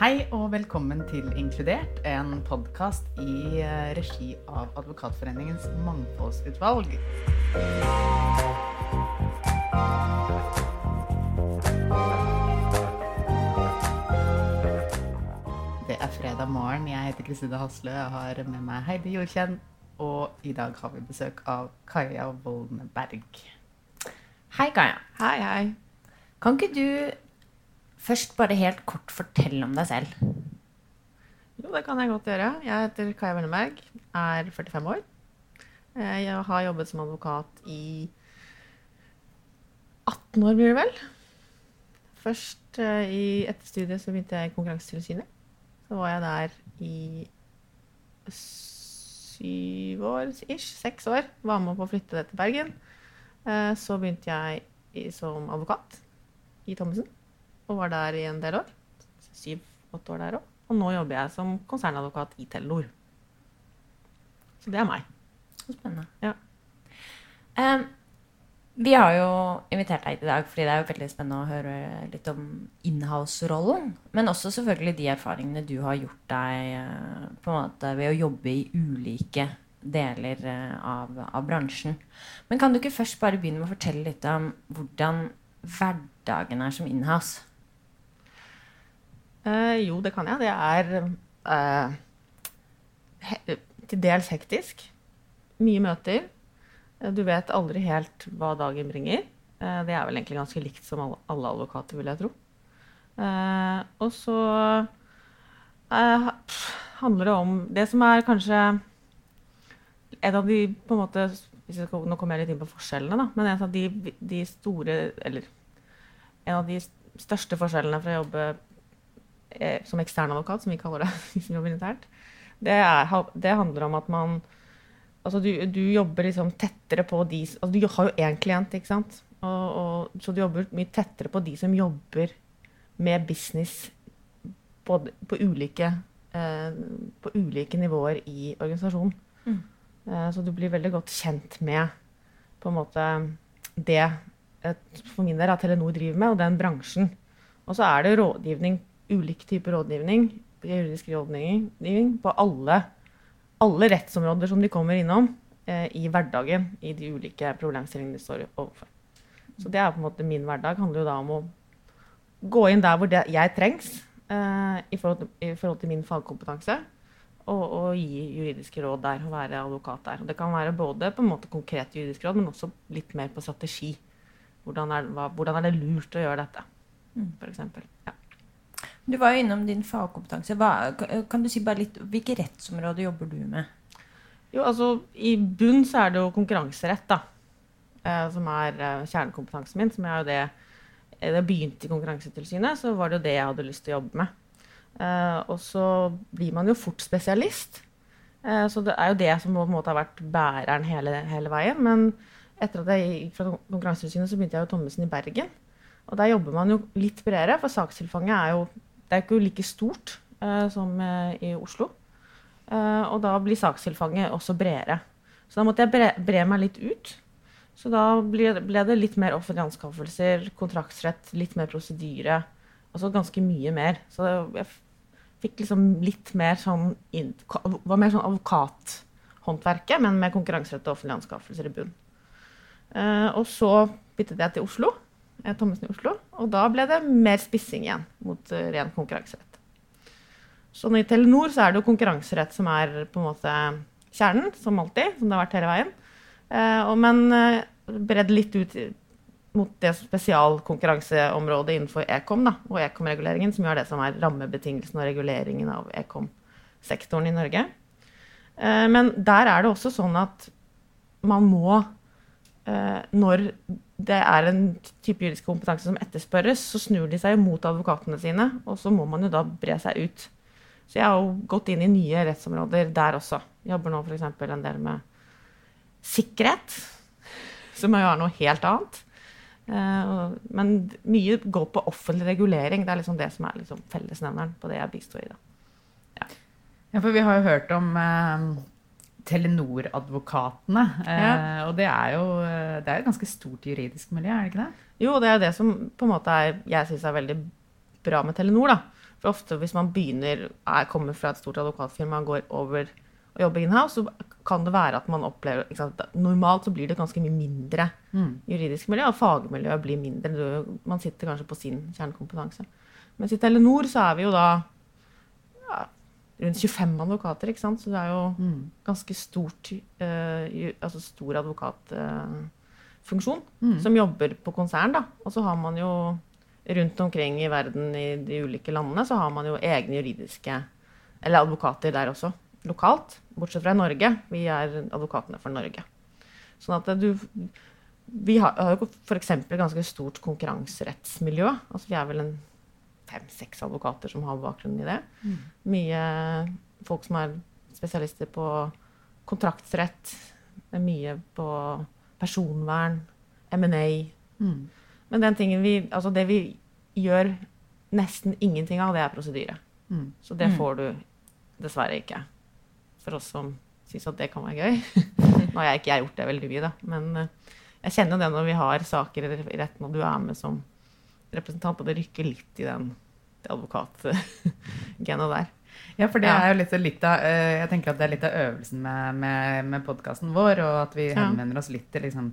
Hei og velkommen til Inkludert, en podkast i eh, regi av Advokatforeningens mangfoldsutvalg. Det er fredag morgen. Jeg heter Kristine Haslø. Jeg har med meg Heidi Jorkjenn. Og i dag har vi besøk av Kaja Wolneberg. Hei, Kaja. Hei, hei. Kan ikke du først bare helt kort fortell om deg selv? Jo, det kan jeg godt gjøre. Jeg heter Kaja Wellenberg, er 45 år. Eh, Jeg har jobbet som advokat i 18 år, blir det vel. Først eh, i etter studiet så begynte jeg i Konkurransetilsynet. Så var jeg der i syv år, ish, seks år. Var med på å flytte det til Bergen. Eh, Så begynte jeg som advokat i Thommessen, og var der i en del år. Syv-åtte år der òg. Og nå jobber jeg som konsernadvokat i Telenor. Så det er meg. Så spennende. Ja. Um, vi har jo invitert deg i dag fordi det er jo veldig spennende å høre litt om inhouse-rollen. Men også selvfølgelig de erfaringene du har gjort deg eh, på en måte ved å jobbe i ulike deler eh, av, av bransjen. Men kan du ikke først bare begynne med å fortelle litt om hvordan hverdagen er som inhouse? Eh, jo, det kan jeg. Det er eh, til dels hektisk. Mye møter. Eh, Du vet aldri helt hva dagen bringer. Det er vel egentlig ganske likt som alle, alle advokater, vil jeg tro. Og så handler det om Det som er kanskje en av de på en måte skal, Nå kommer jeg litt inn på forskjellene, da. Men en av de, de store Eller en av de største forskjellene fra å jobbe som ekstern advokat, som vi kaller det, vi som jobber internt, det, er, det handler om at man Altså, du, du jobber liksom tettere på de altså, Du har jo én klient, ikke sant? Og, og, så du jobber mye tettere på de som jobber med business både på ulike, eh, på ulike nivåer i organisasjonen. Mm. Eh, så du blir veldig godt kjent med på en måte det eh, for min del at Telenor driver med, og den bransjen. Og så er det rådgivning, ulik type rådgivning, juridisk rådgivning, på alle, alle rettsområder som de kommer innom eh, i hverdagen, i de ulike problemstillingene de står overfor. Så det er på en måte min hverdag. handler jo da om å gå inn der hvor det, jeg trengs eh, i, forhold til, i forhold til min fagkompetanse, og, og gi juridiske råd der, og være advokat der. Og det kan være både på en måte konkret juridisk råd, men også litt mer på strategi. Hvordan er, hva, hvordan er det lurt å gjøre dette, f.eks. for eksempel. Ja. Du var jo innom din fagkompetanse. Hva, kan du si bare litt, Hvilke rettsområder jobber du med? Jo, altså I bunn så er det jo konkurranserett, da. Eh, som er eh, kjernekompetansen min. Som er jo det eh, Da jeg begynte i Konkurransetilsynet, så var det jo det jeg hadde lyst til å jobbe med. Og så blir man jo fort spesialist. Så det er jo det som på en måte har vært bæreren hele, hele veien. Men etter at jeg gikk fra Konkurransetilsynet, så begynte jeg jo Thommessen i Bergen. Og der jobber man jo litt bredere, for sakstilfanget er jo det er ikke like stort eh, som eh, i Oslo. Eh, og da blir sakstilfanget også bredere. Så da måtte jeg bre, bre meg litt ut. Så da ble, ble det litt mer offentlige anskaffelser, kontraktsrett, litt mer prosedyre. Altså ganske mye mer. Så jeg fikk liksom litt mer sånn Var mer sånn advokathåndverket, men med konkurranserett og offentlige anskaffelser i bunn. Og så byttet jeg til Oslo. Eh, Thommessen i Oslo. Og da ble det mer spissing igjen mot eh, ren konkurranserett. Så i Telenor så er det jo konkurranserett som er på en måte kjernen, som alltid, som det har vært hele veien. Eh, men bredd litt ut mot det spesialkonkurranseområdet innenfor Ekom da, og Ekom-reguleringen, som gjør det som er rammebetingelsen og reguleringen av Ekom-sektoren i Norge. Men der er det også sånn at man må Når det er en type juridisk kompetanse som etterspørres, så snur de seg mot advokatene sine, og så må man jo da bre seg ut. Så jeg har jo gått inn i nye rettsområder der også. Jobber nå f.eks. en del med sikkerhet, som jo er noe helt annet. Eh, men mye går på offentlig regulering. Det er liksom det som er liksom fellesnevneren på det jeg bistår i. da. Ja, for vi har jo hørt om eh, Telenor-advokatene. Eh, Og det er jo eh, det er et ganske stort juridisk miljø, er det ikke det? Jo, det er det som på en måte er, jeg syns er veldig bra med Telenor. da. For ofte hvis man begynner, er, kommer fra et stort advokatfirma og går over og jobber inhouse, så kan det være at man opplever sant, Normalt så blir det ganske mye mindre juridisk miljø, og fagmiljøet blir mindre. Du, man sitter kanskje på sin kjernekompetanse. Mens i Telenor så er vi jo da ja, rundt 25 advokater, ikke sant? så det er jo Mm. ganske stort, uh, altså stor advokatfunksjon Mm. som jobber på konsern. da. Og så har man jo rundt omkring i verden i de ulike landene så har man jo egne juridiske eller advokater der også, lokalt. Bortsett fra i Norge. Vi er advokatene for Norge. Sånn at du Vi har, har jo f.eks. ganske stort konkurranserettsmiljø. Altså vi er vel en fem-seks advokater som har bakgrunn i det. Mye folk som er spesialister på kontraktsrett. Det er mye på personvern, M&A. Mm. Men den tingen vi, altså det vi gjør nesten ingenting av, det er prosedyre. Mm. Så det Mm. får du dessverre ikke. For oss som syns at det kan være gøy. Nå har jeg ikke jeg gjort det veldig mye, da. Men eh, jeg kjenner jo det når vi har saker i retten, og du er med som representant, og det rykker litt i den advokatgena der. Ja, for det Ja. er jo litt, litt av eh, Jeg tenker at det er litt av øvelsen med, med, med podkasten vår, og at vi henvender oss litt til liksom,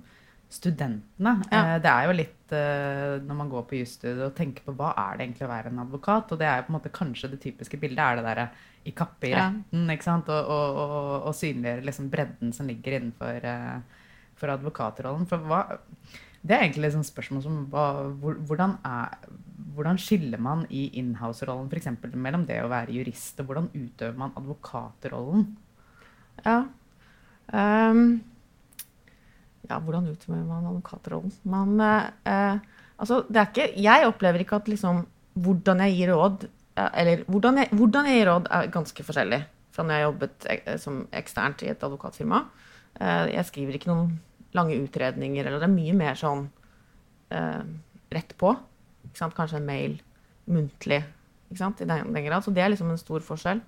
studentene. Ja. Eh, Det er jo litt eh, når man går på jusstudiet og tenker på hva er det egentlig å være en advokat, og det er jo på en måte kanskje det typiske bildet er det derre i kappe i Ja. retten, ikke sant, og, og, og, og synliggjøre liksom bredden som ligger innenfor for advokatrollen. For hva Det er egentlig et spørsmål som hvordan, er, hvordan skiller man i inhouse-rollen f.eks. mellom det å være jurist, og hvordan utøver man advokatrollen? Ja. Um, ja, hvordan utøver man advokatrollen? Man eh, eh, Altså, det er ikke Jeg opplever ikke at liksom hvordan jeg gir råd eh, Eller hvordan jeg, hvordan jeg gir råd, er ganske forskjellig fra når jeg jobbet ek, som eksternt i et advokatfirma. Uh, jeg skriver ikke noen lange utredninger, eller det er mye mer sånn eh, rett på. Kanskje en mail muntlig, i den, den grad. Så det er liksom en stor forskjell.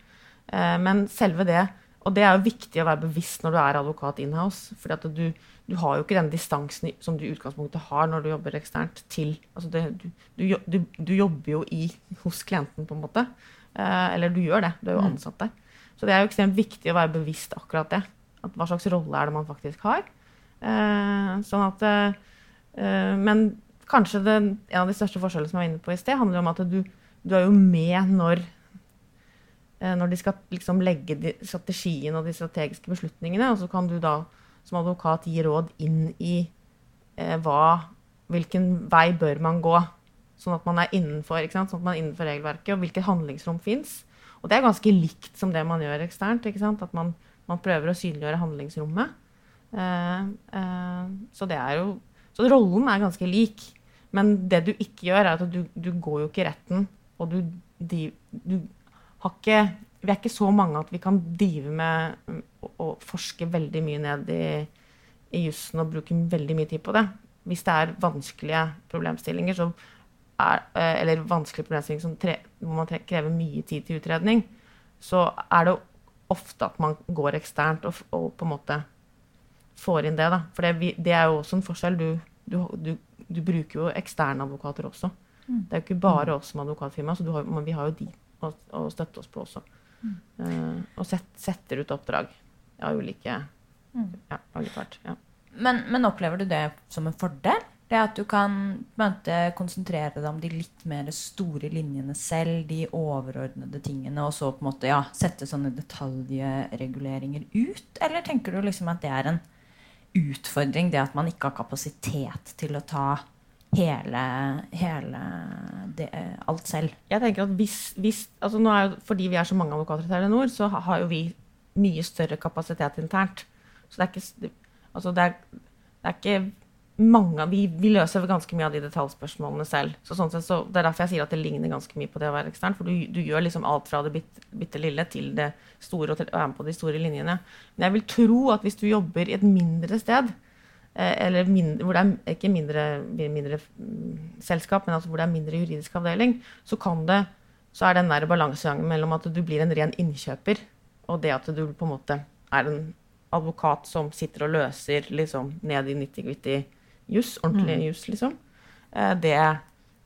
Eh, men selve det Og det er jo viktig å være bevisst når du er advokat inhouse. For du, du har jo ikke den distansen som du i utgangspunktet har når du jobber eksternt til altså det, du, du, du, du jobber jo i, hos klienten, på en måte. Eh, eller du gjør det. Du er jo Mm. ansatt der. Så det er jo ekstremt viktig å være bevisst akkurat det. At hva slags rolle er det man faktisk har. Eh, sånn at eh, Men kanskje det, en av de største forskjellene som jeg var inne på i sted, handler om at du, du er jo med når eh, når de skal liksom legge de, strategien og de strategiske beslutningene. Og så kan du da som advokat gi råd inn i eh, hva, hvilken vei bør man gå. Sånn at man er innenfor? Sånn at man er innenfor regelverket, og hvilket handlingsrom fins. Og det er ganske likt som det man gjør eksternt. At man, man prøver å synliggjøre handlingsrommet. Eh, eh, så det er jo Så rollen er ganske lik. Men det du ikke gjør, er at du, du går jo ikke i retten, og du, de, du har ikke Vi er ikke så mange at vi kan drive med og forske veldig mye ned i, i jussen og bruke veldig mye tid på det. Hvis det er vanskelige problemstillinger, så er, eh, eller vanskelige problemstillinger som tre, hvor man krever mye tid til utredning, så er det ofte at man går eksternt og, og på en måte får inn det. Da. For det, det er jo også en forskjell. Du, du, du, du bruker jo eksterne advokater også. Det er jo ikke bare oss som advokatfirma, så du har, men vi har jo de å, å støtte oss på også. Eh, og set, setter ut oppdrag av ulike ja, av. Ja. Men, men opplever du det som en fordel? Det at du kan måte, konsentrere deg om de litt mer store linjene selv, de overordnede tingene, og så på en måte, ja, sette sånne detaljreguleringer ut? Eller tenker du liksom at det er en utfordring, det at man ikke har kapasitet til å ta hele, hele det, alt selv? Jeg tenker at hvis, hvis altså nå er Fordi vi er så mange advokater i Telenor, så har jo vi mye større kapasitet internt. Så det er ikke, altså det er, det er ikke mange vi, vi løser ganske mye av de detaljspørsmålene selv. Så sånn sett så, det er derfor jeg sier at det ligner ganske mye på det å være ekstern. For du, du gjør liksom alt fra det bitte, bitte lille til det store, og til være med på de store linjene. Men jeg vil tro at hvis du jobber i et mindre sted, eh, eller mindre, hvor det er ikke mindre, mindre selskap, men altså hvor det er mindre juridisk avdeling, så kan det så er den der balansegangen mellom at du blir en ren innkjøper, og det at du på en måte er en advokat som sitter og løser liksom ned i nitty-gritty juss, ordentlig juss, liksom, eh, det,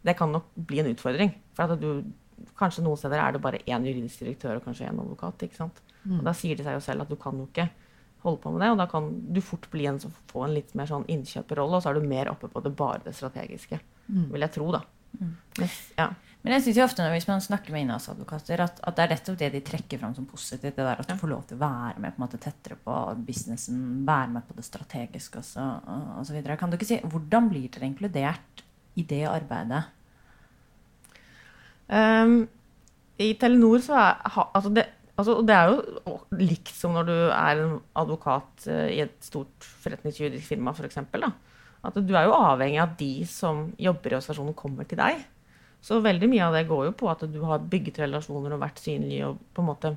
det kan nok bli en utfordring. For at du, kanskje noen steder er det bare én juridisk direktør og kanskje én advokat. ikke sant? Mm. Og da sier det seg jo selv at du kan jo ikke holde på med det. Og da kan du fort bli en, som- får en litt mer sånn innkjøperrolle, og så er du mer oppe på det bare det strategiske. Mm. Vil jeg tro, da. Mens, ja. Men jeg synes jo ofte når hvis man snakker med innholdsadvokater, at, at det er nettopp det de trekker fram som positivt. Det der at du får lov til å være med på en måte tettere på businessen, være med på det strategiske osv. Kan du ikke si, Hvordan blir dere inkludert i det arbeidet? Um, I Telenor så er altså det, altså det er jo likt som når du er en advokat eh, i et stort forretningsjuridisk firma, f.eks. At du er jo avhengig av at de som jobber i organisasjonen, kommer til deg. Så veldig mye av det går jo på at du har bygget relasjoner og vært synlig og på en måte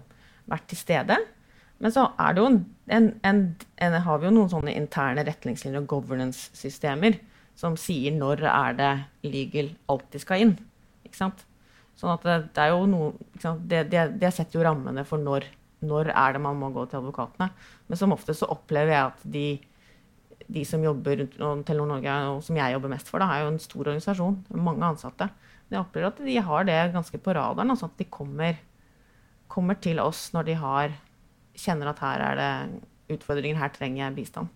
vært til stede. Men så er det jo en, en, en, har vi jo noen sånne interne retningslinjer og governance-systemer som sier når er det legal alltid skal inn. Ikke sant? Sånn at det, det er jo noe? Det, det, det setter jo rammene for når, når er det man må gå til advokatene. Men som ofte så opplever jeg at de, de som jobber rundt Telenor Norge, og som jeg jobber mest for, da, er jo en stor organisasjon mange ansatte. Jeg opplever at de har det ganske på radaren. Altså at de kommer, kommer til oss når de har, kjenner at her er det utfordringer, her trenger jeg bistand.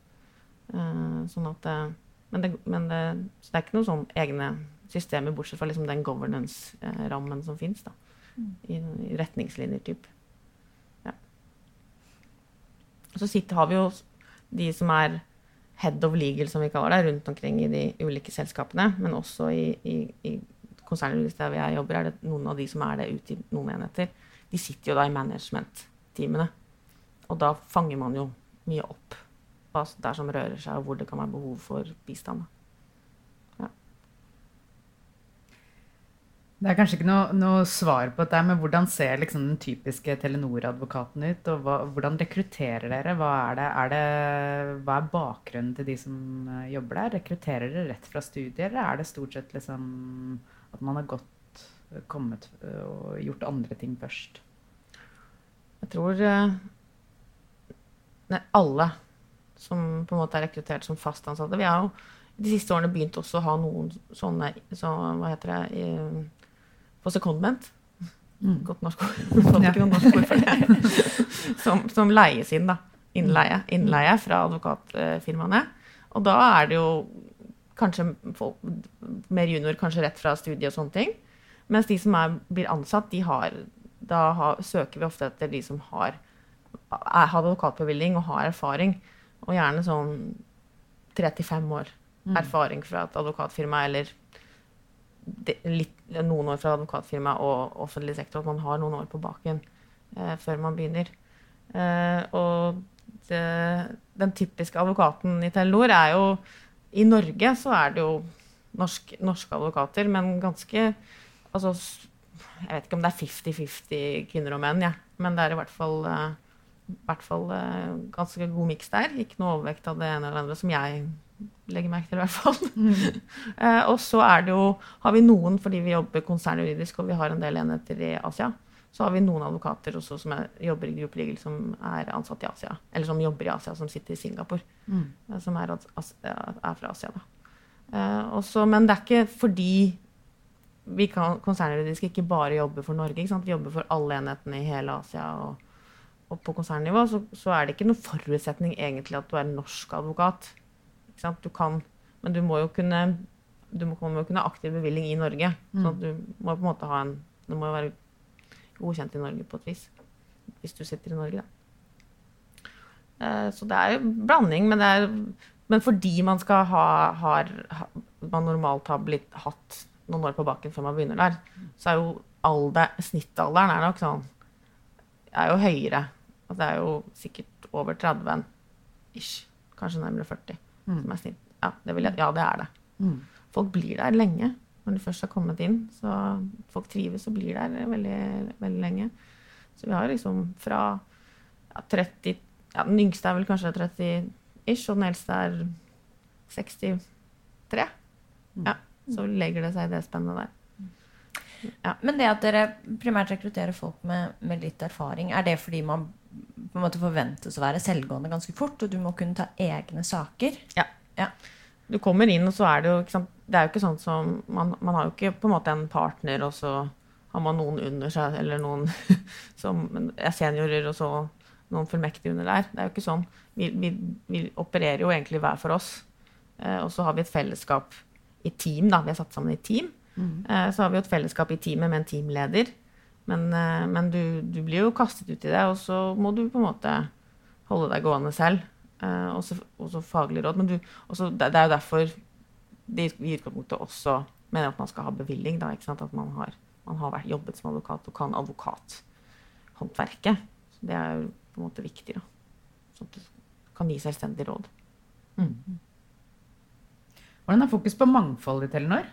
Eh, sånn at, eh, men det, men det, så det er ikke noen sånn egne systemer, bortsett fra liksom den governance-rammen som fins. I, I retningslinjer, typ. Ja. Så sitter, har vi jo de som er head of legal, som vi kaller det, rundt omkring i de ulike selskapene. Men også i, i, i konsernet der jeg jobber, er det noen av de som er det ute i noen enheter. De sitter jo da i management-teamene. Og da fanger man jo mye opp hva der som rører seg, og hvor det kan være behov for bistand. Det er kanskje ikke noe, noe svar på dette, men hvordan ser liksom den typiske Telenor-advokaten ut? Og hva, hvordan rekrutterer dere? Hva er, det, er det, hva er bakgrunnen til de som eh, jobber der? Rekrutterer dere rett fra studier, eller er det stort sett liksom at man har gått, kommet eh, og gjort andre ting først? Jeg tror uh, nei, alle som på en måte er rekruttert som fast ansatte. Vi har jo de siste årene begynt også å ha noen sånne så, hva heter det, på secondment. Mm. Godt norsk ord. Noe norsk ord for det. som, som leies inn, da. Innleie, innleie fra advokatfirmaene. Og da er det jo kanskje folk, mer junior, kanskje rett fra studiet og sånne ting. Mens de som er, blir ansatt, de har, da har, søker vi ofte etter de som har, har advokatbevilling og har erfaring. Og gjerne sånn tre til fem år Mm. erfaring fra et advokatfirma eller de, litt, noen år fra advokatfirma og offentlig sektor. At man har noen år på baken eh, før man begynner. Eh, og det, den typiske advokaten i Telenor er jo I Norge så er det jo norsk, norske advokater, men ganske altså, Jeg vet ikke om det er 50-50 kvinner og menn, ja. men det er i hvert fall, uh, hvert fall uh, ganske god miks der. Ikke noe overvekt av det ene eller andre, som jeg legger merke til, i hvert fall. Mm. uh, og så er det jo, har vi noen, fordi vi jobber konsernjuridisk og vi har en del enheter i Asia, så har vi noen advokater også som er, jobber i Group Legal som er ansatt i Asia. Eller som jobber i Asia, som sitter i Singapore. Mm. Uh, som er, er, fra Asia, da. Uh, også, men det er ikke fordi vi kan konsernjuridisk ikke bare jobber for Norge. Vi jobber for alle enhetene i hele Asia. Og, og på konsernnivå så, så, er det ikke noen forutsetning egentlig at du er norsk advokat. Du kan, men du må jo kunne du må, må kunne ha aktiv bevilling i Norge. Mm. Så du må på en måte ha en det må være godkjent i Norge på et vis. Hvis du sitter i Norge, da. Eh, så det er jo blanding, men, er, men fordi man skal ha har, Man normalt har blitt hatt noen år på baken før man begynner der, så er jo alder, snittalderen er nok sånn er jo høyere. Altså det er jo sikkert over 30 ish. Kanskje nærmere 40. Mm. Som er snitt. Ja, det, jeg, ja, det er det. Mm. Folk blir der lenge når de først har kommet inn. Så folk trives og blir der veldig, veldig lenge. Så vi har liksom fra ja, 30 ja, Den yngste er vel kanskje 30 ish, og den eldste er 63. Mm. Ja, så legger det seg i det spennet der. Ja. Men det at dere primært rekrutterer folk med, med, litt erfaring, er det fordi man på en måte forventes å være selvgående ganske fort, og du må kunne ta egne saker? Ja. ja. Du kommer inn, og så er det jo ikke sant, Det er jo ikke sånn som man, man, har jo ikke på en måte en partner, og så har man noen under seg, eller noen som er seniorer, og så noen fullmektige under der. Det er jo ikke sånn. Vi, vi, vi opererer jo egentlig hver for oss. Eh, og så har vi et fellesskap i team, da. Vi er satt sammen i team. Mm. Eh, så har vi jo et fellesskap i teamet med en teamleder. Men, eh, men du, du, blir jo kastet ut i det, og så må du på en måte holde deg gående selv. Eh, også, også faglig råd. Men du, også, det, det er jo derfor de i utgangspunktet også mener at man skal ha bevilling. Da, at man har man har vært, jobbet som advokat og kan advokathåndverket. Så det er jo på en måte viktig. da. Sånn at du kan gi selvstendig råd. Mm. Hvordan er fokus på mangfold i Telenor?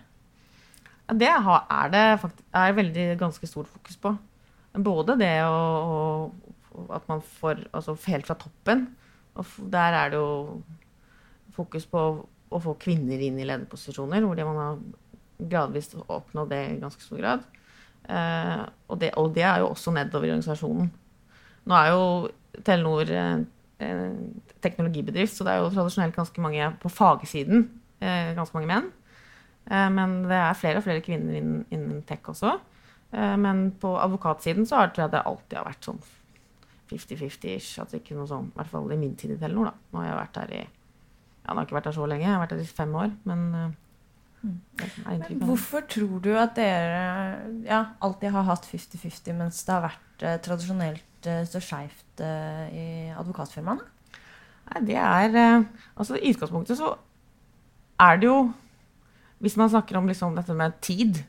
Det er det faktisk, er veldig ganske stort fokus på. Både det å, at man får altså helt fra toppen. Og der er det jo fokus på å få kvinner inn i lederposisjoner, hvor man har gradvis oppnådd det i ganske stor grad. Uh, og, det, og, det, er jo også nedover i organisasjonen. Nå er jo Telenor en teknologibedrift, så det er jo tradisjonelt ganske mange på fagsiden. Uh, ganske mange menn. Uh, men det er flere og flere kvinner innen, innen tech også. men på advokatsiden så har, det alltid vært sånn 50-50-ish. Altså ikke noe sånn, I hvert fall i min tid i Telenor. da. Nå har jeg vært her i ja, nå har ikke vært her så lenge, jeg har vært her i fem år. Men men hvorfor tror du at dere ja, alltid har hatt 50-50, mens det har vært eh, tradisjonelt eh, så skeivt eh, i advokatfirmaene? Nei, det er eh, Altså i utgangspunktet så er det jo Hvis man snakker om liksom dette med tid,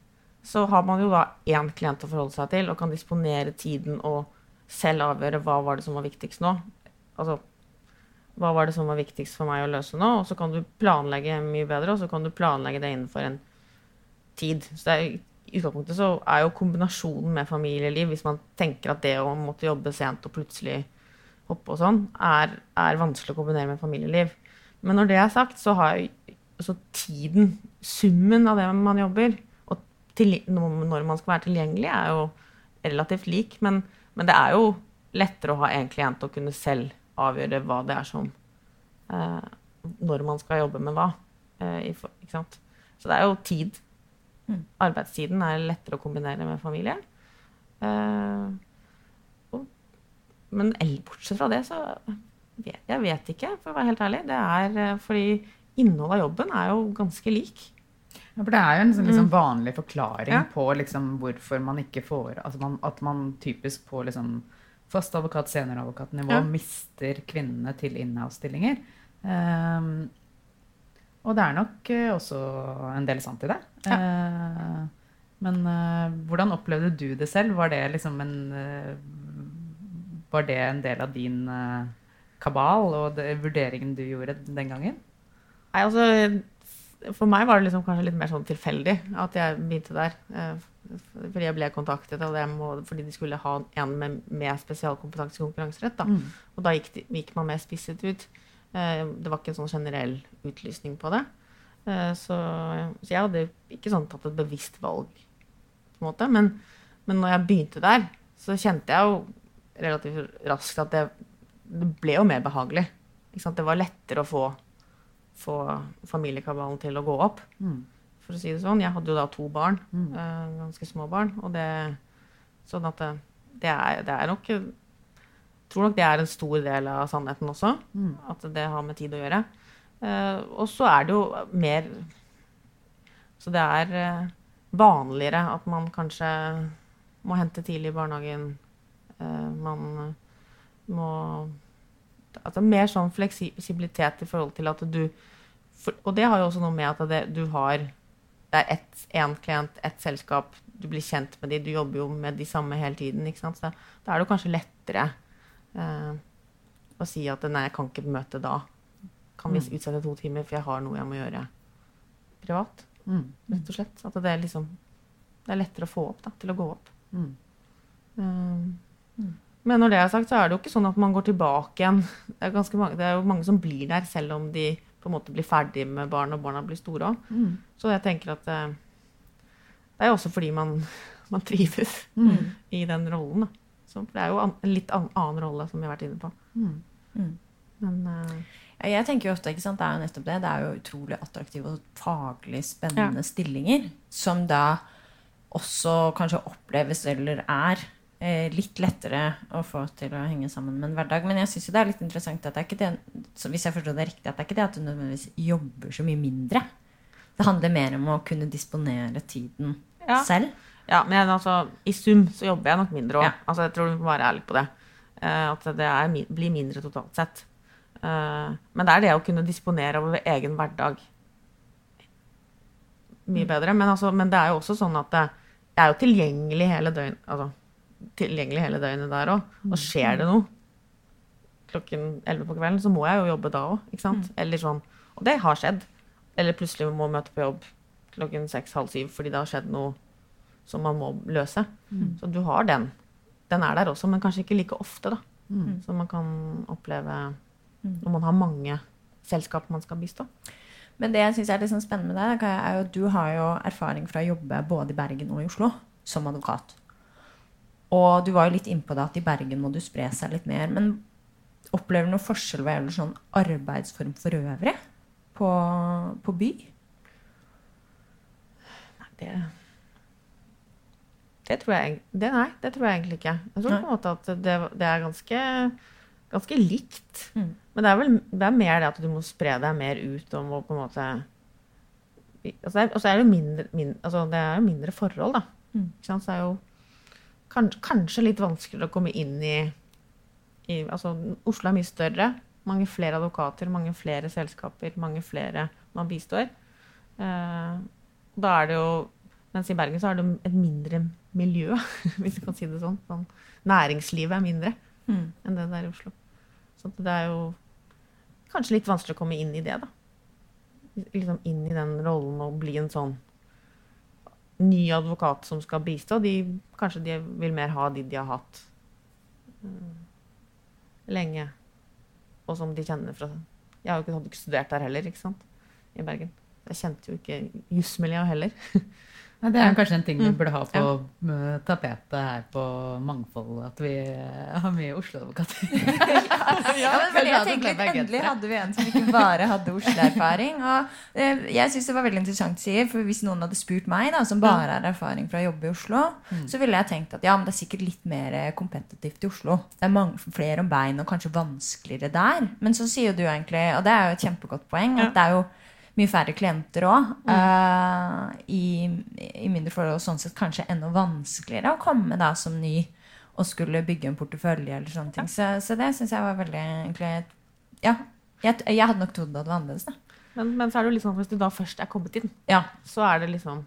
så har man jo da én klient å forholde seg til og kan disponere tiden og selv avgjøre hva var det som var viktigst nå. Altså hva var det som var viktigst for meg å løse nå? Og så kan du planlegge mye bedre, og så kan du planlegge det innenfor en tid. Så er, I utgangspunktet så er jo kombinasjonen med familieliv, hvis man tenker at det å måtte jobbe sent og plutselig hoppe og sånn, er, er vanskelig å kombinere med familieliv. Men når det er sagt, så har altså tiden, summen av det man jobber, og til, når man skal være tilgjengelig, er jo relativt lik. Men, men det er jo lettere å ha en klient og kunne selv avgjøre hva det er som eh, Når man skal jobbe med hva. Eh, ikke sant? Så det er jo tid. Mm. Arbeidstiden er lettere å kombinere med familie. Eh, og, men bortsett fra det, så vet jeg vet ikke, for å være helt ærlig. Det er eh, fordi innholdet av jobben er jo ganske lik. Ja, for Det er jo en sånn, liksom, mm. vanlig forklaring ja. på liksom, hvorfor man ikke får altså man, At man typisk på liksom, fast advokat, senioradvokatnivå ja. mister kvinnene til inhouse-stillinger. Um, og det er nok uh, også en del sant i det. Ja. Uh, men uh, hvordan opplevde du det selv? Var det liksom en Var det en del av din kabal og det, vurderingen du gjorde den gangen? Nei, altså For meg var det liksom kanskje litt mer sånn tilfeldig at jeg begynte der. Fordi jeg ble kontaktet av dem fordi de skulle ha en med, med spesialkompetanse i konkurranserett. Mm. Og da gikk, de, gikk, man mer spisset ut. Eh, det var ikke en sånn generell utlysning på det. Eh, så, så, jeg hadde ikke sånn tatt et bevisst valg, på en måte. Men, men når jeg begynte der, så kjente jeg jo relativt raskt at det, det ble jo mer behagelig. Det var lettere å få, få familiekabalen til å gå opp. Mm for å si det sånn. Jeg hadde jo da to barn, mm. uh, ganske små barn. Og det, sånn at det, det, er, det er, nok Jeg tror nok det er en stor del av sannheten også. Mm. At det har med tid å gjøre. Uh, og så er det jo mer Så det er uh, vanligere at man kanskje må hente tidlig i barnehagen. man må Altså mer sånn fleksibilitet i forhold til at du for, Og det har jo også noe med at det, du har det er én klient, ett selskap, du blir kjent med de, du jobber jo med de samme hele tiden. ikke sant? Så da er det kanskje lettere eh, å si at nei, jeg kan ikke møte da. Kan vi mm. utsette to timer, for jeg har noe jeg må gjøre privat. Mm. Rett og slett. At det er liksom Det er lettere å få opp da, til å gå opp. Mm. Um, men når det er sagt, så er det jo ikke sånn at man går tilbake igjen. Det er, mange, det er jo mange som blir der, selv om de på en måte blir ferdig med barn, og barna blir store òg. Mm. Så jeg tenker at eh, det er jo også fordi man, man trives mm. i den rollen. Så det er jo en litt annen rolle, som vi har vært inne på. Mm. mm. Men uh, jeg tenker jo ofte, ikke sant, Det er jo nettopp det. Det er jo utrolig attraktive og faglig spennende ja. stillinger som da også kanskje oppleves eller er litt lettere å få til å henge sammen med en hverdag. Men jeg syns det er litt interessant at det er ikke det, hvis jeg forstår det riktig, at det er ikke det at du nødvendigvis jobber så mye mindre. Det handler mer om å kunne disponere tiden Ja. selv. Ja, men altså, i sum så jobber jeg nok mindre òg. Ja. Altså, jeg tror du må være ærlig på det. Uh, at det er, blir mindre totalt sett. Uh, men det er det å kunne disponere over egen hverdag mye bedre. Men, altså, men det er jo også sånn at det, jeg er jo tilgjengelig hele døgnet. Altså, tilgjengelig hele døgnet der òg. Og skjer det noe klokken 11 på kvelden, så må jeg jo jobbe da òg. Eller sånn. Og det har skjedd. Eller plutselig må møte på jobb klokken seks-halv syv fordi det har skjedd noe som man må løse. Så du har den. Den er der også, men kanskje ikke like ofte, da. Som man kan oppleve når man har mange selskap man skal bistå. Men det jeg syns er litt sånn spennende med deg, er jo at du har jo erfaring fra å jobbe både i Bergen og i Oslo som advokat. Og du var jo litt innpå det at i Bergen må du spre seg litt mer. Men opplever du noen forskjell hva gjelder sånn arbeidsform for øvrig på, på by? Det, det tror jeg det, Nei, det tror jeg egentlig ikke. Jeg tror Nei. på en måte at det, det er ganske, ganske likt. Mm. Men det er vel det er mer det at du må spre deg mer ut om å på en måte altså det er- altså er det jo mindre, mindre, altså det er jo mindre forhold, da. Mm. Ikke sant? Så det er jo kanskje, litt vanskeligere å komme inn i, i altså, Oslo er mye større. Mange flere advokater, mange flere selskaper, mange flere man bistår. Eh, da er det jo Mens i Bergen så er det et mindre miljø, hvis vi kan si det sånn. sånn næringslivet er mindre Mm. enn det der i Oslo. Så det er jo kanskje litt vanskelig å komme inn i det, da. Liksom inn i den rollen og bli en sånn ny advokat som skal bistå. De, kanskje de vil mer ha de de har hatt eh, lenge, og som de kjenner fra Jeg hadde ikke studert der heller, ikke sant, i Bergen. Jeg kjente jo ikke jusmiljøet heller. Nei, det er kanskje en ting vi Mm. burde ha på tapetet her på Mangfold, at vi har mye Oslo-advokater. Ja, men jeg tenker litt. Endelig hadde vi en som ikke bare hadde Oslo-erfaring. Og eh, jeg synes det var veldig interessant, sier, for Hvis noen hadde spurt meg, da, som bare har erfaring fra å jobbe i Oslo, så ville jeg tenkt at ja, men det er sikkert litt mer eh, kompetitivt i Oslo. Det er mange, flere om bein og kanskje vanskeligere der. Men så sier du egentlig, og det er jo et kjempegodt poeng, at det er jo mye færre klienter òg. i, I mindre forhold og sånn sett kanskje enda vanskeligere å komme da som ny og skulle bygge en portefølje eller sånne ting. Så, så det syns jeg var veldig egentlig Ja. Jeg, jeg hadde nok trodd at det var annerledes, da. Men, men så er det jo sånn hvis du da først er kommet inn, Ja. så er det liksom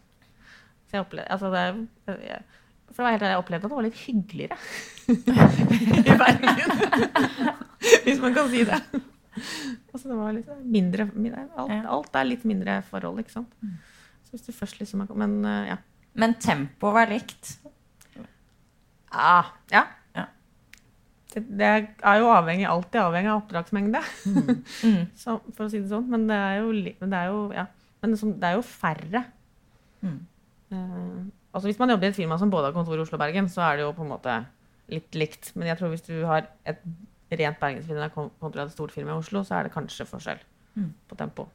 så jeg opplevde, altså det, jeg, For det var helt jeg opplevde at det var litt hyggeligere i Bergen. Hvis man kan si det. Altså det var litt mindre, mindre alt, Ja. alt er litt mindre forhold, ikke sant. Så hvis du først liksom Men eh, ja. Men tempoet var likt. Ah, ja. Ja. Det, det er jo avhengig, alltid avhengig av oppdragsmengde, Mm. så, for å si det sånn. Men det er jo, men det er jo, ja. men det, det er jo færre. Mm. Uh, altså Hvis man jobber i et firma som både har kontor i Oslo og Bergen, så er det jo på en måte litt likt. Men jeg tror hvis du har et rent bergensfirma kontra et stort firma i Oslo, så er det kanskje forskjell Mm. på tempo.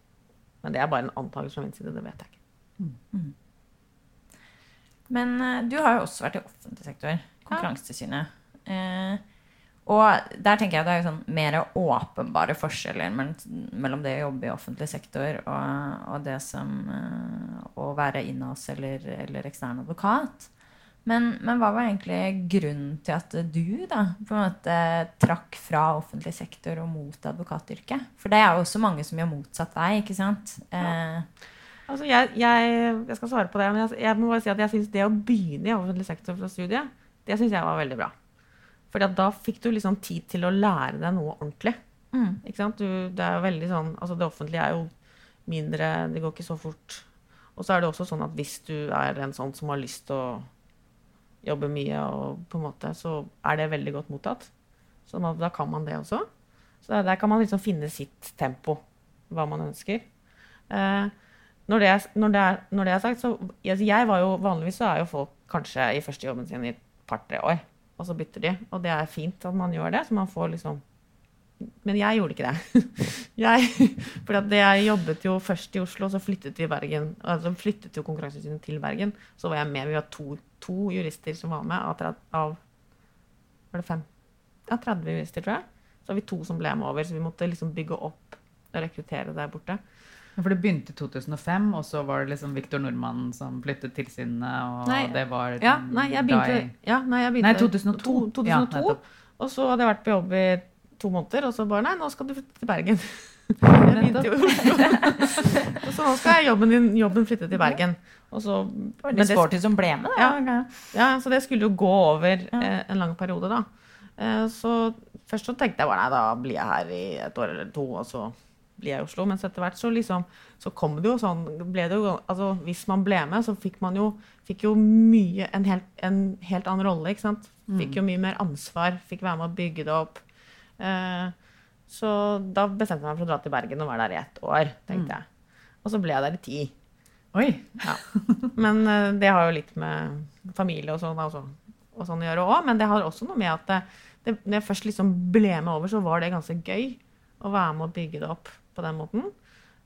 Men det er bare en antakelse fra min side. Det vet jeg ikke. Men eh, du har jo også vært i offentlig sektor. Konkurransetilsynet. Eh, og der tenker jeg det er sånn mer åpenbare forskjeller mellom, det å jobbe i offentlig sektor og, og det som eh, å være inhouse eller, eller ekstern advokat. Men, men hva var egentlig grunnen til at du da på en måte trakk fra offentlig sektor og mot advokatyrket? For det er jo også mange som gjør motsatt vei, ikke sant? Eh, Altså, jeg, jeg, jeg skal svare på det, men jeg, jeg må bare si at jeg synes det å begynne i offentlig sektor fra studiet, det syns jeg var veldig bra. At da fikk du liksom tid til å lære deg noe ordentlig. mm, Ikke sant? Du, det er jo veldig sånn, altså det offentlige er jo mindre, det går ikke så fort. Og så er det også sånn at hvis du er en sånn som har lyst til å jobbe mye, og på en måte, så er det veldig godt mottatt. Så da, kan man det også. Så der kan man liksom finne sitt tempo, hva man ønsker. Eh, når, det er, når, det er, når det er sagt, så altså jeg var jo, Vanligvis så er jo folk kanskje i første jobben sin i et par-tre år, og så bytter de. Og det er fint at man gjør det, så man får liksom Men jeg gjorde ikke det. Jeg, for jeg jobbet jo først i Oslo, så flyttet vi Bergen. Altså flyttet jo Konkurransetilsynet til Bergen. Så var jeg med. Vi var to, to jurister som var med av, av Var det fem? Ja, 30 jurister, tror jeg. Så var vi to som ble med over, så vi måtte liksom bygge opp og rekruttere der borte. For det begynte i 2005, og så var det liksom Viktor Nordmann som flyttet tilsynet, og Nei, det var Ja, nei, jeg begynte, ja, nei, jeg begynte Nei, 2002. To, 2002 Ja, og så hadde jeg vært på jobb i to måneder, og så bare Nei, nå skal du flytte til Bergen. Så nå skal jobben, din, jobben flytte til Bergen. Og så, Var men det det- sporty som ble med, da? ja, ja, så det skulle jo gå over eh, en lang periode, da. Eh, så først så tenkte jeg bare nei, da blir jeg her i et år eller to, og så blir jeg i Oslo. Mens etter hvert så liksom så kom det jo sånn ble det jo, altså Hvis man ble med, så fikk man jo, fikk jo mye en helt, en helt annen rolle, ikke sant. Fikk jo mye mer ansvar, fikk være med å bygge det opp. Eh, så da bestemte jeg meg for å dra til Bergen og være der i ett år, tenkte jeg. Og så ble jeg der i ti. Oi! Ja. Men eh, det har jo litt med familie og sånn, altså, og sånn å gjøre òg. Men det har også noe med at det, det, når jeg først liksom ble med over, så var det ganske gøy å være med å bygge det opp på den måten.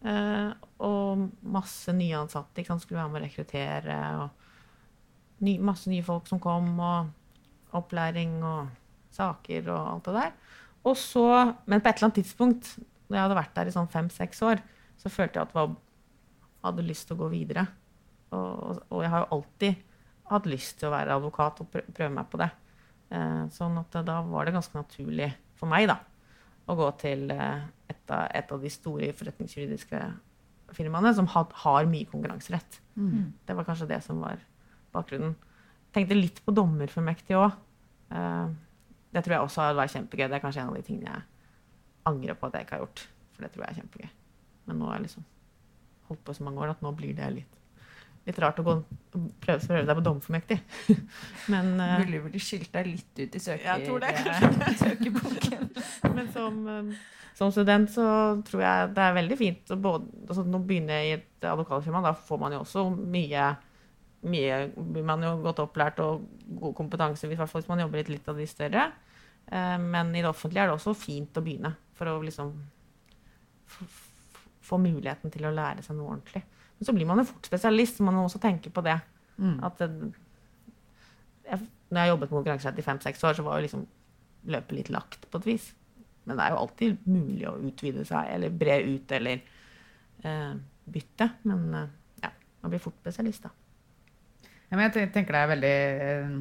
Eh, og masse nye ansatte ikke sant? skulle være med å rekruttere. Og ny, masse nye folk som kom, og opplæring og saker og alt det der. Og så, men på et eller annet tidspunkt, når jeg hadde vært der i sånn fem-seks år, så følte jeg at jeg hadde lyst til å gå videre. Og, og jeg har jo alltid hatt lyst til å være advokat og prøve meg på det. Eh, sånn at da var det ganske naturlig for meg da, å gå til eh, et, av, et av de store forretningsjuridiske firmaene som had, har mye konkurranserett. Det var kanskje det som var bakgrunnen. Tenkte litt på dommerfullmektig òg. Det tror jeg også hadde vært kjempegøy. Det er kanskje en av de tingene jeg angrer på at jeg ikke har gjort. For det tror jeg er kjempegøy. Men nå har jeg liksom holdt på så mange år at nå blir det litt, litt rart å gå, prøve, prøve deg på dommerfullmektig. Men, eh, Ville vel skilt deg litt ut i søker, Jeg tror det, kanskje. søkeboken. men som, eh, som student så tror jeg det er veldig fint å både, altså Nå begynner jeg i et advokatfirma, da får man jo også mye mye blir man jo godt opplært og god kompetanse, hvis man jobber i litt av de større. Eh, Men i det offentlige er det også fint å begynne, for å liksom få muligheten til å lære seg noe ordentlig. Men så blir man jo fort spesialist, så man må også tenke på det. Mm. At jeg, når jeg jobbet med konkurranserett i fem-seks år, så var jo liksom løpet litt lagt på et vis. Men det er jo alltid mulig å utvide seg, eller bre ut, eller uh, bytte. Men uh, ja, man blir fort spesialist, da. Ja, men jeg tenker det er veldig eh,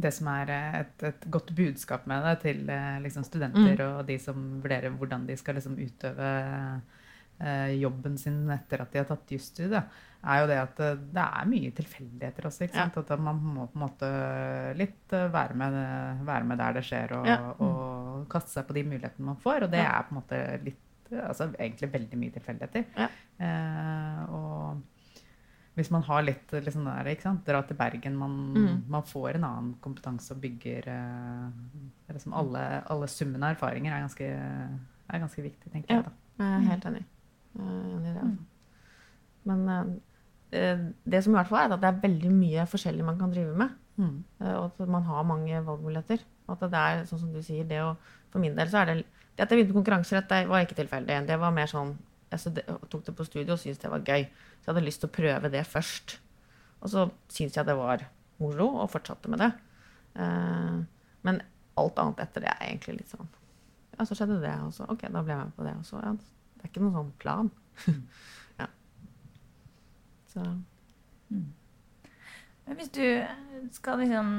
Det som er eh, et, et godt budskap med det til eh, liksom studenter og de som vurderer hvordan de skal liksom utøve eh, jobben sin etter at de har tatt jusstudiet, er jo det at det er mye tilfeldigheter også. ikke Ja. At man må på en måte litt være med, være med der det skjer, og, Ja. og kaste seg på de mulighetene man får. Og det Ja. er på en måte litt Altså egentlig veldig mye tilfeldigheter. Eh, og hvis man har litt liksom der, ikke sant? Dra til Bergen, man, Mm. man får en annen kompetanse og bygger uh, liksom alle, alle summene av erfaringer er ganske, er ganske viktig, tenker Ja. jeg. da. Jeg er helt enig. Jeg er enig i det. Altså. Men uh, det som i hvert fall er at det er veldig mye forskjellig man kan drive med. Mm. eh, Og at man har mange valgmuligheter. Og at det er, sånn som du sier, det å For min del så er det Det at jeg begynte med konkurranserett, det var ikke tilfeldig. Det var mer sånn Jeg det, tok det på studio og syntes det var gøy. Så jeg hadde lyst til å prøve det først. Og så syntes jeg det var moro, og fortsatte med det. Eh, Men alt annet etter det er egentlig litt sånn Ja, så skjedde det, og OK, da ble jeg med på det. Og ja, det er ikke noen sånn plan. ja. Så Men hvis du skal liksom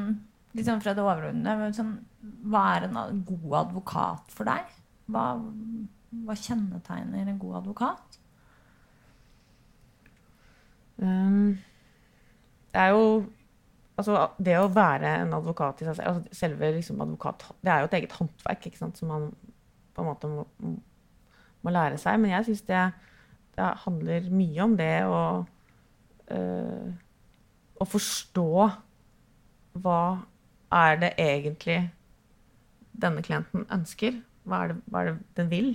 Liksom fra det overordnede, sånn, hva er en god advokat for deg? Hva, hva kjennetegner en god advokat? Um, det er jo Altså, det å være en advokat i seg selv altså Selve liksom advokat Det er jo et eget håndverk sant, som man på en måte må, må lære seg. Men jeg syns det, det handler mye om det å øh, Å forstå hva er det egentlig denne klienten ønsker? Hva er det, hva er det den vil?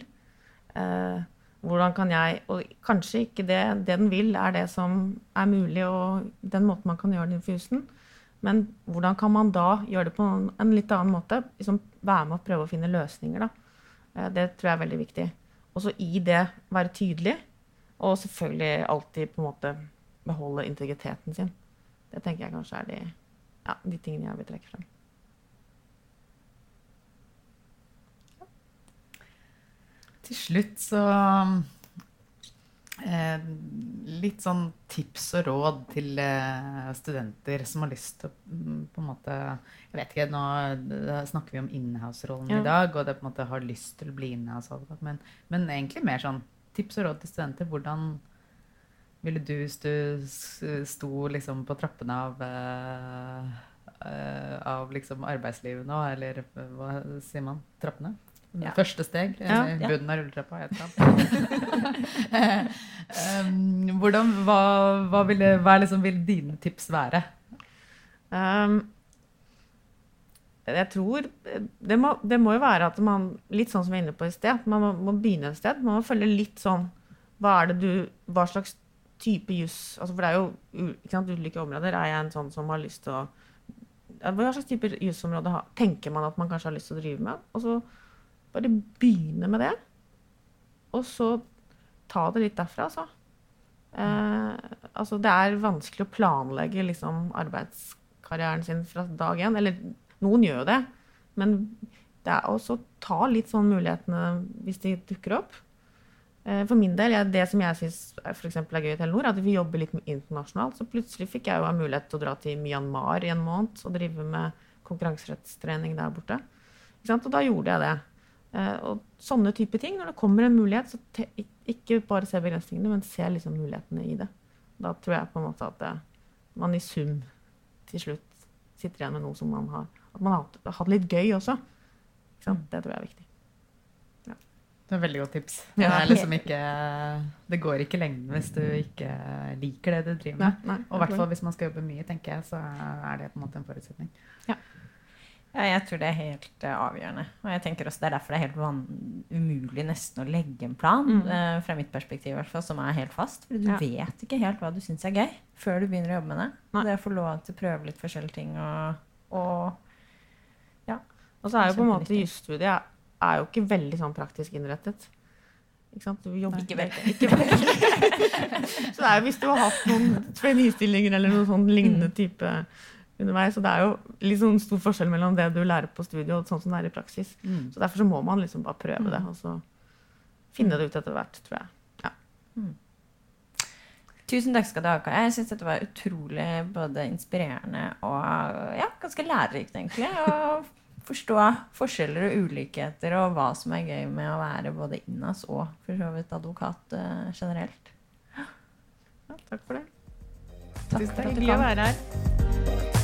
Eh, hvordan kan jeg Og kanskje ikke det, det den vil, er det som er mulig, og den måten man kan gjøre det infusen. Men hvordan kan man da gjøre det på en, en litt annen måte? Liksom være med og prøve å finne løsninger, da. Eh, det tror jeg er veldig viktig. Og så i det være tydelig, og selvfølgelig alltid på en måte beholde integriteten sin. Det tenker jeg kanskje er de, ja, de tingene jeg vil trekke frem. Til slutt så eh, Litt sånn tips og råd til eh, studenter som har lyst til å mm, på en måte Jeg vet ikke, nå snakker vi om inhouse-rollen Ja. i dag, og det på en måte har lyst til å bli inhouse-advokat, men, men egentlig mer sånn tips og råd til studenter. Hvordan ville du hvis du sto liksom på trappene av eh, eh, av liksom arbeidslivet nå, eller eh, hva sier man? Trappene? Ja. Første steg? i Eller Ja. bunnen av rulletrappa? um, hvordan, hva, hva, vil, hva liksom vil dine tips være? Um, jeg tror det må, det må jo være at man Litt sånn som vi er inne på i sted. Man må, må begynne et sted. Man må følge litt sånn Hva det du Hva slags type juss altså For det er jo sant, ulike områder. Er jeg en sånn som har lyst til å Hva slags type jusområde tenker man at man kanskje har lyst til å drive med? Og så bare begynne med det. Og så ta det litt derfra, altså. Eh, altså det er vanskelig å planlegge liksom, arbeidskarrieren sin fra dag én. Eller noen gjør jo det, men det er også ta litt sånn mulighetene hvis de dukker opp. Eh, For min del, jeg, det som jeg syns er gøy i Telenor, er at vi jobber litt internasjonalt. Så plutselig fikk jeg jo en mulighet til å dra til Myanmar i en måned og drive med konkurranserettstrening der borte. Og da gjorde jeg det. Eh, Og sånne type ting. Når det kommer en mulighet, så ikke bare se begrensningene, men se liksom mulighetene i det. Da tror jeg på en måte at det, man i sum til slutt sitter igjen med noe som man har At man har hatt, litt gøy også. Sant? Det tror jeg er viktig. Det er et veldig godt tips. Ja. Det, liksom ikke, det går ikke lengden hvis du ikke liker det du driver med. Nei, Og i hvert fall hvis man skal jobbe mye, tenker jeg, så er det på en måte en forutsetning. Ja, jeg tror det er helt uh, avgjørende. Og jeg tenker også Det er derfor det er helt umulig nesten å legge en plan, Mm. uh, fra mitt perspektiv i hvert fall, som er helt fast. For du Ja. vet ikke helt hva du syns er gøy før du begynner å jobbe med det. Nei. Det å få lov til å prøve litt forskjellige ting og, og Og så er jo på en måte jusstudiet er jo ikke veldig sånn praktisk innrettet. Ikke sant? Du jobber Ikke veldig. Ikke veldig. så det er jo hvis du har hatt noen trainee-stillinger eller noen sånn lignende type underveis, så det er jo litt sånn stor forskjell mellom det du lærer på studiet og sånn som det er i praksis. Mm. Så derfor så må man liksom bare prøve det, og så finne det ut etter hvert, tror jeg. Tusen takk skal du ha, Kaja. Jeg syns dette var utrolig både inspirerende og ja, ganske lærerikt, egentlig. Å forstå forskjeller og ulikheter og hva som er gøy med å være både innas og for så vidt advokat uh, generelt. Ja, takk for det. Takk Tusen du Hyggelig å være her.